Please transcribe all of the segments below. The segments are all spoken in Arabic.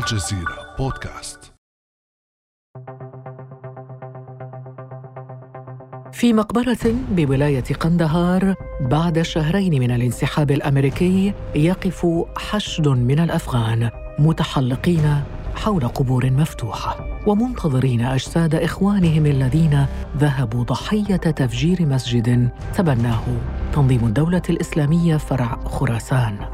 الجزيرة بودكاست. في مقبرة بولاية قندهار بعد شهرين من الانسحاب الأمريكي يقف حشد من الأفغان متحلقين حول قبور مفتوحة ومنتظرين أجساد إخوانهم الذين ذهبوا ضحية تفجير مسجد تبناه تنظيم الدولة الإسلامية فرع خراسان.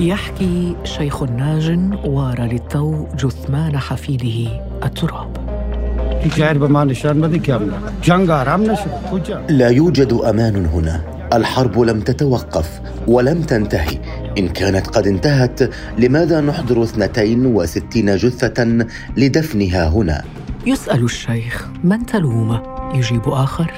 يحكي شيخ ناج وار للتو جثمان حفيده التراب. لا يوجد أمان هنا. الحرب لم تتوقف ولم تنتهي. ان كانت قد انتهت لماذا نحضر 62 جثة لدفنها هنا؟ يسأل الشيخ من تلومه يجيب آخر.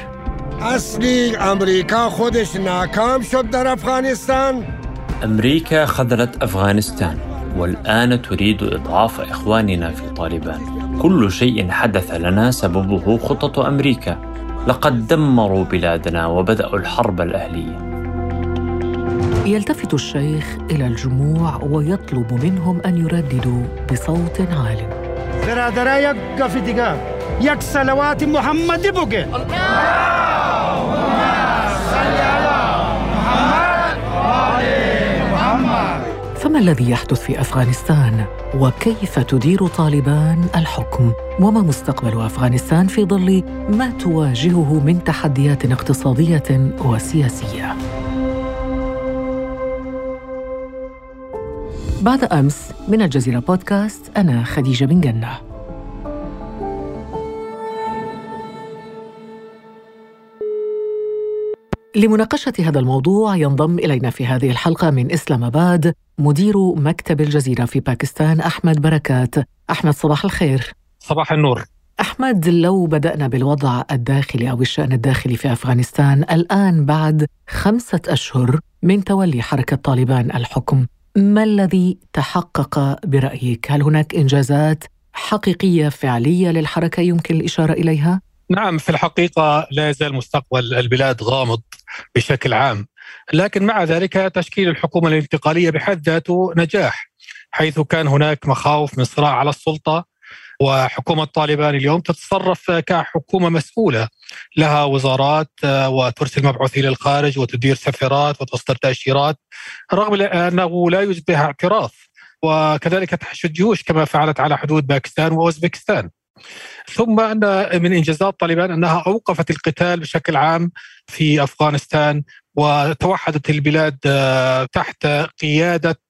اصلی امریکا خودش ناکام شد در افغانستان. أمريكا خذلت أفغانستان والآن تريد إضعاف إخواننا في طالبان. كل شيء حدث لنا سببه خطط أمريكا. لقد دمروا بلادنا وبدأوا الحرب الأهلية. يلتفت الشيخ إلى الجموع ويطلب منهم أن يرددوا بصوت عال یک گفی دیگه یک سلوات محمدی فما الذي يحدث في أفغانستان؟ وكيف تدير طالبان الحكم؟ وما مستقبل أفغانستان في ظل ما تواجهه من تحديات اقتصادية وسياسية؟ بعد أمس من الجزيرة بودكاست أنا خديجة بن جنة. لمناقشة هذا الموضوع ينضم إلينا في هذه الحلقة من إسلام آباد مدير مكتب الجزيرة في باكستان أحمد بركات أحمد صباح الخير صباح النور أحمد لو بدأنا بالوضع الداخلي أو الشأن الداخلي في أفغانستان الآن بعد خمسة أشهر من تولي حركة طالبان الحكم ما الذي تحقق برأيك؟ هل هناك إنجازات حقيقية فعلية للحركة يمكن الإشارة إليها؟ نعم في الحقيقة لا يزال مستقبل البلاد غامض بشكل عام. لكن مع ذلك تشكيل الحكومة الانتقالية بحد ذاته نجاح حيث كان هناك مخاوف من صراع على السلطة وحكومة طالبان اليوم تتصرف كحكومة مسؤولة. لها وزارات آه، وترسل مبعوثين للخارج وتدير سفارات وتصدر تأشيرات رغم أنه لا يوجد بها اعتراف. وكذلك تحشد جيوش كما فعلت على حدود باكستان وأوزبكستان. ثم أن من إنجازات طالبان أنها أوقفت القتال بشكل عام في أفغانستان وتوحدت البلاد آه، تحت قيادة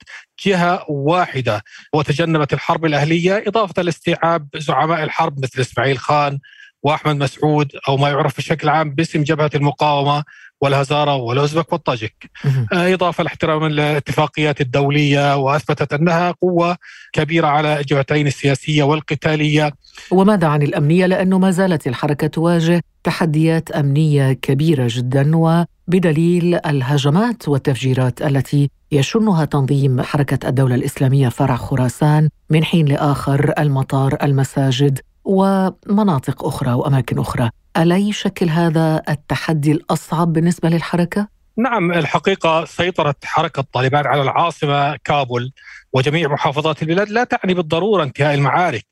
جهة واحدة وتجنبت الحرب الأهلية إضافة لاستيعاب زعماء الحرب مثل إسماعيل خان وأحمد مسعود أو ما يعرف بشكل عام باسم جبهة المقاومة والهزاره والاوزبك والطاجك. آه، إضافة لاحترام الاتفاقيات الدولية وأثبتت أنها قوة كبيرة على الجهتين السياسية والقتالية. وماذا عن الأمنية؟ لأنه ما زالت الحركة تواجه تحديات أمنية كبيرة جدا وبدليل الهجمات والتفجيرات التي يشنها تنظيم حركة الدولة الإسلامية فرع خراسان من حين لآخر المطار المساجد ومناطق أخرى وأماكن أخرى ألا يشكل هذا التحدي الأصعب بالنسبة للحركة؟ نعم الحقيقة سيطرة حركة طالبان على العاصمة كابول وجميع محافظات البلاد لا تعني بالضرورة انتهاء المعارك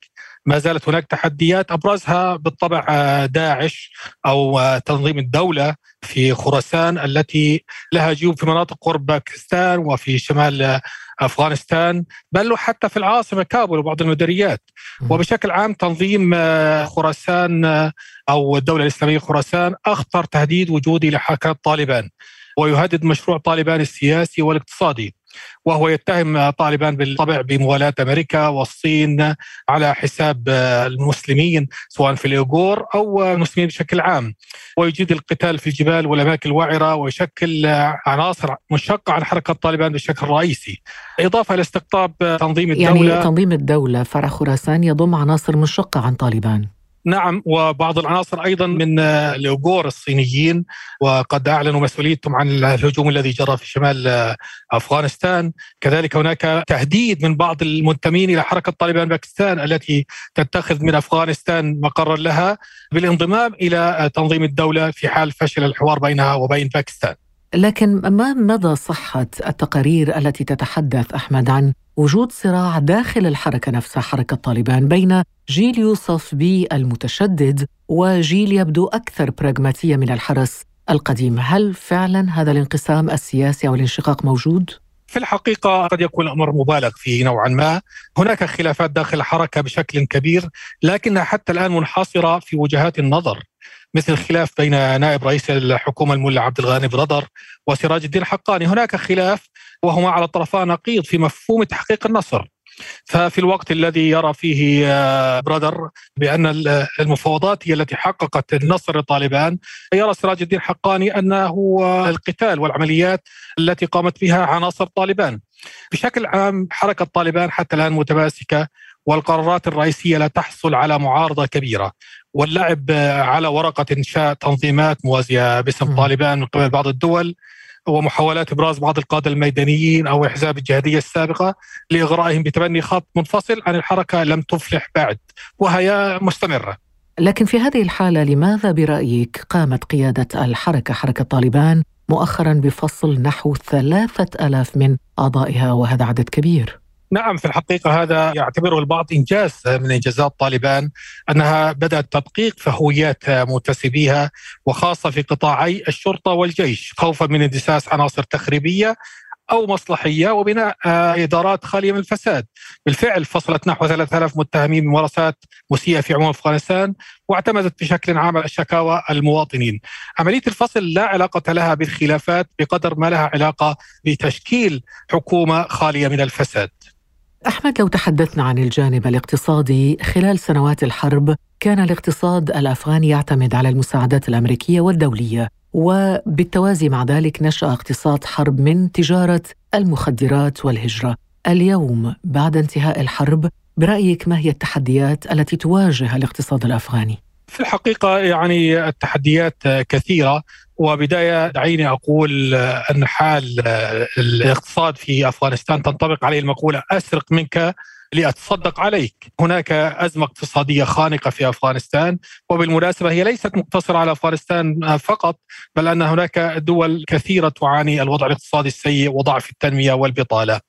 ما زالت هناك تحديات أبرزها بالطبع آه، داعش أو آه، تنظيم الدولة في خراسان التي لها جيوب في مناطق قرب باكستان وفي شمال آه، أفغانستان بل حتى في العاصمة كابول وبعض المديريات. وبشكل عام تنظيم آه، خراسان آه، أو الدولة الإسلامية خراسان أخطر تهديد وجودي لحركات طالبان. ويهدد مشروع طالبان السياسي والاقتصادي. وهو يتهم طالبان بالطبع بموالاة أمريكا والصين على حساب المسلمين سواء في الإيغور أو المسلمين بشكل عام. ويجيد القتال في الجبال والأماكن الوعرة ويشكل عناصر منشقة عن حركة طالبان بشكل رئيسي إضافة إلى استقطاب آه، تنظيم الدولة يعني تنظيم الدولة فرع خراسان يضم عناصر منشقة عن طالبان. نعم وبعض العناصر أيضا من آه، الاوغور الصينيين وقد أعلنوا مسؤوليتهم عن الهجوم الذي جرى في شمال آه، أفغانستان، كذلك هناك تهديد من بعض المنتمين إلى حركة طالبان باكستان التي تتخذ من أفغانستان مقرا لها بالانضمام إلى آه، تنظيم الدولة في حال فشل الحوار بينها وبين باكستان. لكن ما مدى صحة التقارير التي تتحدث أحمد عن وجود صراع داخل الحركة نفسها حركة طالبان بين جيل يوصف بالمتشدد وجيل يبدو أكثر براغماتية من الحرس القديم. هل فعلا هذا الانقسام السياسي أو الانشقاق موجود؟ في الحقيقة قد يكون الأمر مبالغ فيه نوعا ما. هناك خلافات داخل الحركة بشكل كبير لكنها حتى الآن منحصرة في وجهات النظر. مثل الخلاف بين نائب رئيس الحكومة الملا عبد الغاني برادر وسراج الدين حقاني. هناك خلاف وهما على الطرفان نقيض في مفهوم تحقيق النصر. ففي الوقت الذي يرى فيه آه، برادر بأن المفاوضات هي التي حققت النصر لطالبان يرى سراج الدين حقاني أنه القتال والعمليات التي قامت بها عناصر طالبان. بشكل عام حركة طالبان حتى الآن متماسكة والقرارات الرئيسية لا تحصل على معارضة كبيرة. واللعب على ورقة انشاء تنظيمات موازية باسم طالبان من قبل بعض الدول ومحاولات إبراز بعض القادة الميدانيين أو إحزاب الجهادية السابقة لإغرائهم بتبني خط منفصل عن الحركة لم تفلح بعد وهي مستمرة. لكن في هذه الحالة لماذا برأيك قامت قيادة الحركة حركة طالبان مؤخرا بفصل نحو ثلاثة ألاف من أعضائها وهذا عدد كبير؟ نعم في الحقيقة هذا يعتبره البعض إنجاز من إنجازات طالبان أنها بدأت تدقيق في هويات منتسبيها وخاصة في قطاعي الشرطة والجيش خوفا من اندساس عناصر تخريبية أو مصلحية وبناء إدارات خالية من الفساد. بالفعل فصلت نحو 3000 متهمين بممارسات مسيئة في عموم أفغانستان واعتمدت بشكل عام على شكاوى المواطنين. عملية الفصل لا علاقة لها بالخلافات بقدر ما لها علاقة بتشكيل حكومة خالية من الفساد. أحمد لو تحدثنا عن الجانب الاقتصادي خلال سنوات الحرب كان الاقتصاد الافغاني يعتمد على المساعدات الأمريكية والدولية وبالتوازي مع ذلك نشأ اقتصاد حرب من تجارة المخدرات والهجرة. اليوم بعد انتهاء الحرب برأيك ما هي التحديات التي تواجه الاقتصاد الأفغاني؟ في الحقيقة يعني التحديات كثيرة. وبداية دعيني أقول أن حال الاقتصاد في أفغانستان تنطبق عليه المقولة أسرق منك لأتصدق عليك. هناك أزمة اقتصادية خانقة في أفغانستان وبالمناسبة هي ليست مقتصرة على أفغانستان فقط بل أن هناك دول كثيرة تعاني الوضع الاقتصادي السيء وضعف التنمية والبطالة.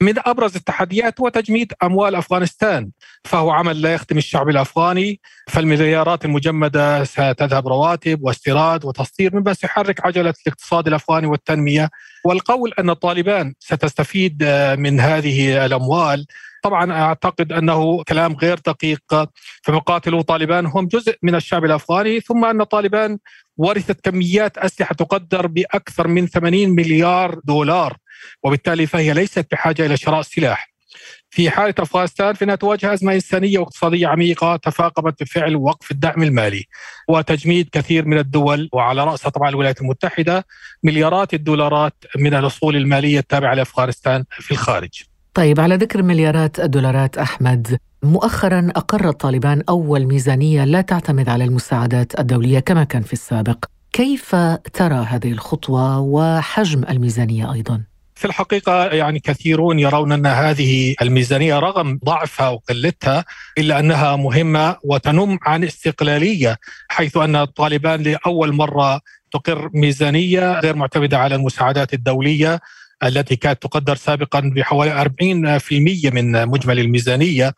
من أبرز التحديات هو تجميد أموال أفغانستان فهو عمل لا يخدم الشعب الأفغاني فالمليارات المجمدة ستذهب رواتب واستيراد وتصدير مما سيحرك عجلة الاقتصاد الأفغاني والتنمية. والقول أن طالبان ستستفيد من هذه الأموال طبعا أعتقد أنه كلام غير دقيق. فمقاتلو طالبان هم جزء من الشعب الأفغاني ثم أن طالبان ورثت كميات أسلحة تقدر بأكثر من 80 مليار دولار. وبالتالي فهي ليست بحاجة إلى شراء سلاح. في حالة أفغانستان فإنها تواجه أزمة إنسانية واقتصادية عميقة تفاقمت بفعل وقف الدعم المالي وتجميد كثير من الدول وعلى رأسها طبعا الولايات المتحدة مليارات الدولارات من الاصول المالية التابعة لأفغانستان في الخارج. طيب على ذكر مليارات الدولارات أحمد مؤخرا اقر طالبان أول ميزانية لا تعتمد على المساعدات الدولية كما كان في السابق كيف ترى هذه الخطوة وحجم الميزانية أيضا في الحقيقة يعني كثيرون يرون أن هذه الميزانية رغم ضعفها وقلتها إلا أنها مهمة وتنم عن استقلالية حيث أن طالبان لأول مرة تقر ميزانية غير معتمدة على المساعدات الدولية التي كانت تقدر سابقا بحوالي 40% من مجمل الميزانية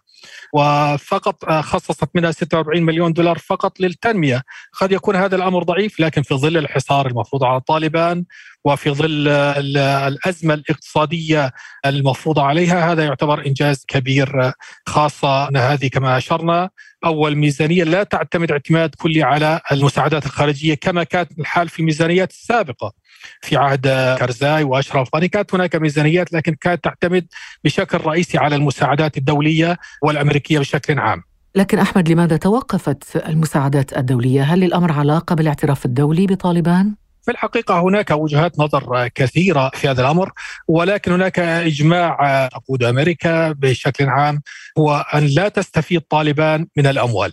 وفقط خصصت منها 46 مليون دولار فقط للتنمية. قد يكون هذا الأمر ضعيف لكن في ظل الحصار المفروض على طالبان وفي ظل الأزمة الاقتصادية المفروضة عليها هذا يعتبر إنجاز كبير خاصة أن هذه كما أشرنا أول ميزانية لا تعتمد اعتماد كلي على المساعدات الخارجية كما كانت الحال في الميزانيات السابقة في عهد كرزاي وأشرف غني كانت هناك ميزانيات لكن كانت تعتمد بشكل رئيسي على المساعدات الدولية والأمريكية بشكل عام. لكن أحمد لماذا توقفت المساعدات الدولية؟ هل الامر علاقة بالاعتراف الدولي بطالبان؟ في الحقيقة هناك وجهات نظر كثيرة في هذا الأمر ولكن هناك إجماع تقود أمريكا بشكل عام هو أن لا تستفيد طالبان من الأموال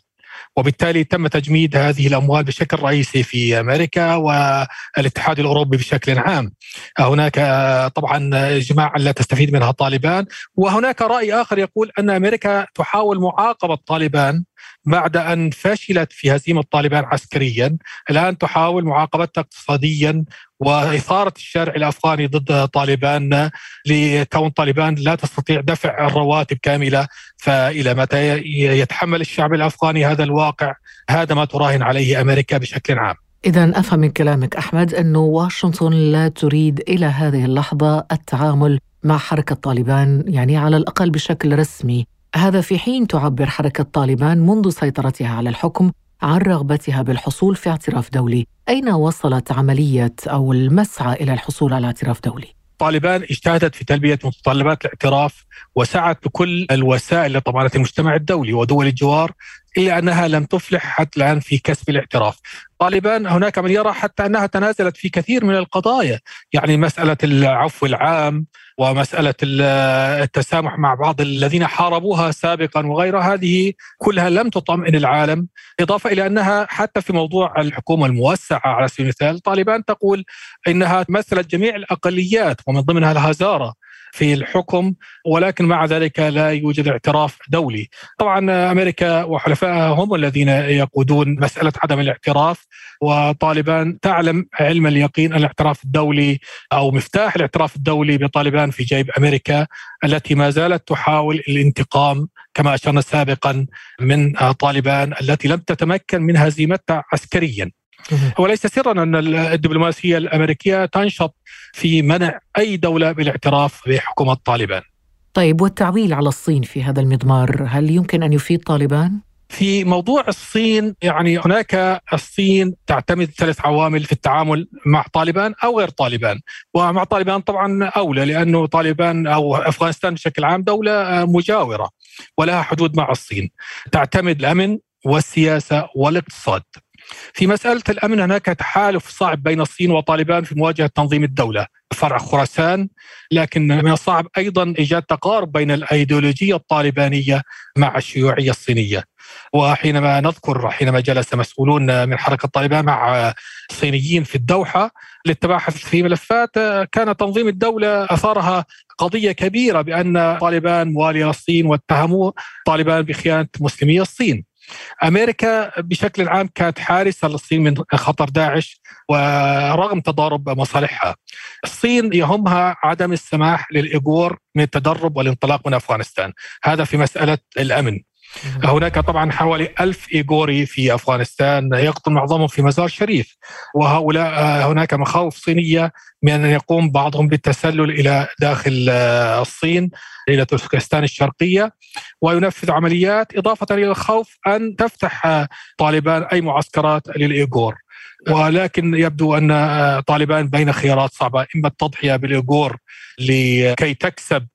وبالتالي تم تجميد هذه الأموال بشكل رئيسي في أمريكا والاتحاد الأوروبي بشكل عام. هناك طبعا إجماع لا تستفيد منها طالبان وهناك رأي آخر يقول أن أمريكا تحاول معاقبة طالبان بعد أن فشلت في هزيمة طالبان عسكريا الآن تحاول معاقبتها اقتصاديا وإثارة الشارع الأفغاني ضد طالبان لكون طالبان لا تستطيع دفع الرواتب كاملة. فإلى متى يتحمل الشعب الأفغاني هذا الواقع؟ هذا ما تراهن عليه أمريكا بشكل عام. إذا أفهم من كلامك أحمد أنه واشنطن لا تريد إلى هذه اللحظة التعامل مع حركة طالبان يعني على الأقل بشكل رسمي. هذا في حين تعبر حركة طالبان منذ سيطرتها على الحكم عن رغبتها بالحصول في اعتراف دولي أين وصلت عملية أو المسعى إلى الحصول على اعتراف دولي؟ طالبان اجتهدت في تلبية متطلبات الاعتراف وسعت بكل الوسائل لطمانة المجتمع الدولي ودول الجوار إلا أنها لم تفلح حتى الآن في كسب الاعتراف. طالبان هناك من يرى حتى أنها تنازلت في كثير من القضايا يعني مسألة العفو العام ومسألة التسامح مع بعض الذين حاربوها سابقا وغيرها هذه كلها لم تطمئن العالم. إضافة إلى أنها حتى في موضوع الحكومة الموسعة على سبيل المثال طالبان تقول إنها مثلت جميع الأقليات ومن ضمنها الهزارة. في الحكم ولكن مع ذلك لا يوجد اعتراف دولي. طبعا أمريكا وحلفائها هم الذين يقودون مسألة عدم الاعتراف وطالبان تعلم علم اليقين أن الاعتراف الدولي أو مفتاح الاعتراف الدولي بطالبان في جيب أمريكا التي ما زالت تحاول الانتقام كما أشرنا سابقا من طالبان التي لم تتمكن من هزيمتها عسكريا. وليس سرا أن الدبلوماسية الأمريكية تنشط في منع أي دولة بالاعتراف بحكومة طالبان. طيب والتعويل على الصين في هذا المضمار هل يمكن أن يفيد طالبان؟ في موضوع الصين يعني هناك الصين تعتمد ثلاث عوامل في التعامل مع طالبان أو غير طالبان، ومع طالبان طبعا أولى لأنه طالبان أو أفغانستان بشكل عام دولة مجاورة ولها حدود مع الصين. تعتمد الأمن والسياسة والاقتصاد. في مسألة الأمن هناك تحالف صعب بين الصين وطالبان في مواجهة تنظيم الدولة. فرع خراسان لكن من الصعب أيضا إيجاد تقارب بين الأيديولوجية الطالبانية مع الشيوعية الصينية. وحينما نذكر حينما جلس مسؤولون من حركة طالبان مع صينيين في الدوحة للتباحث في ملفات كان تنظيم الدولة أثارها قضية كبيرة بأن طالبان موالية الصين واتهموا طالبان بخيانة مسلمي الصين. أمريكا بشكل عام كانت حارسة للصين من خطر داعش ورغم تضارب مصالحها. الصين يهمها عدم السماح للإيغور من التدرب والانطلاق من أفغانستان، هذا في مسألة الأمن. هناك طبعا حوالي ألف إيغوري في أفغانستان يقتل معظمهم في مزار شريف وهؤلاء هناك مخاوف صينية من أن يقوم بعضهم بالتسلل إلى داخل الصين إلى تركستان الشرقية وينفذ عمليات إضافة إلى الخوف أن تفتح طالبان أي معسكرات للإيغور ولكن يبدو أن طالبان بين خيارات صعبة إما التضحية بالإيغور لكي تكسب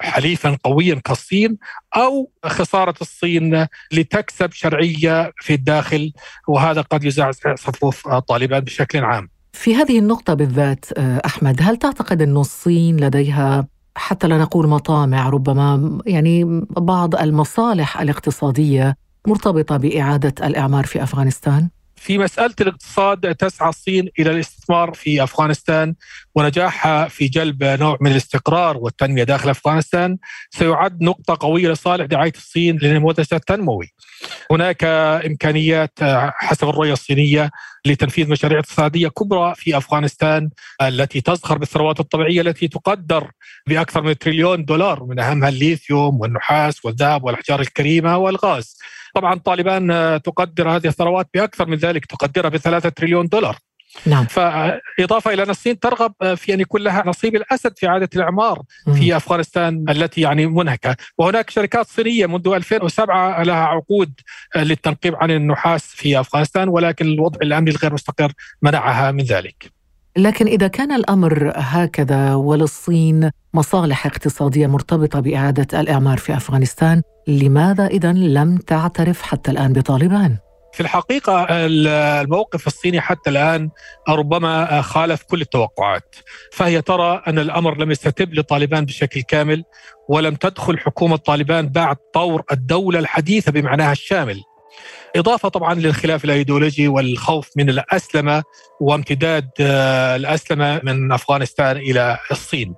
حليفا قويا كالصين أو خسارة الصين لتكسب شرعية في الداخل وهذا قد يزعزع صفوف طالبان بشكل عام. في هذه النقطة بالذات أحمد هل تعتقد أن الصين لديها حتى لا نقول مطامع ربما يعني بعض المصالح الاقتصادية مرتبطة بإعادة الإعمار في أفغانستان؟ في مسألة الاقتصاد تسعى الصين إلى الاستثمار في أفغانستان ونجاحها في جلب نوع من الاستقرار والتنمية داخل أفغانستان سيعد نقطة قوية لصالح دعاية الصين للنموذج التنموي هناك إمكانيات حسب الرؤية الصينية لتنفيذ مشاريع اقتصادية كبرى في أفغانستان التي تزخر بالثروات الطبيعية التي تقدر بأكثر من تريليون دولار من أهمها الليثيوم والنحاس والذهب والأحجار الكريمة والغاز. طبعا طالبان تقدر هذه الثروات بأكثر من ذلك تقدرها بثلاثة تريليون دولار. نعم. فإضافة إلى أن الصين ترغب في أن يكون لها نصيب الأسد في إعادة الإعمار في أفغانستان التي يعني منهكة وهناك شركات صينية منذ 2007 لها عقود للتنقيب عن النحاس في أفغانستان ولكن الوضع الأمني الغير مستقر منعها من ذلك لكن إذا كان الأمر هكذا وللصين مصالح اقتصادية مرتبطة بإعادة الإعمار في أفغانستان لماذا إذا لم تعترف حتى الآن بطالبان؟ في الحقيقة الموقف الصيني حتى الآن ربما خالف كل التوقعات. فهي ترى أن الأمر لم يستتب لطالبان بشكل كامل ولم تدخل حكومة طالبان بعد طور الدولة الحديثة بمعناها الشامل. إضافة طبعا للخلاف الأيديولوجي والخوف من الأسلمة وامتداد آه، الأسلمة من أفغانستان إلى الصين.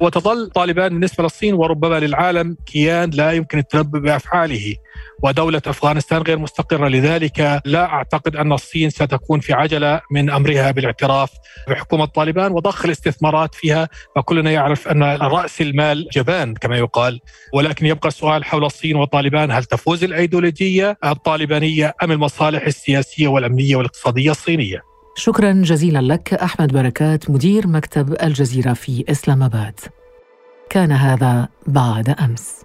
وتظل طالبان بالنسبة للصين وربما للعالم كيان لا يمكن التنبؤ بأفعاله. ودولة أفغانستان غير مستقرة لذلك لا أعتقد أن الصين ستكون في عجلة من أمرها بالاعتراف بحكومة طالبان وضخ الاستثمارات فيها. وكلنا يعرف أن رأس المال جبان كما يقال. ولكن يبقى السؤال حول الصين وطالبان هل تفوز الأيديولوجية الطالبانية؟ أم المصالح السياسية والأمنية والاقتصادية الصينية؟ شكرا جزيلا لك أحمد بركات مدير مكتب الجزيرة في إسلام آباد. كان هذا بعد أمس.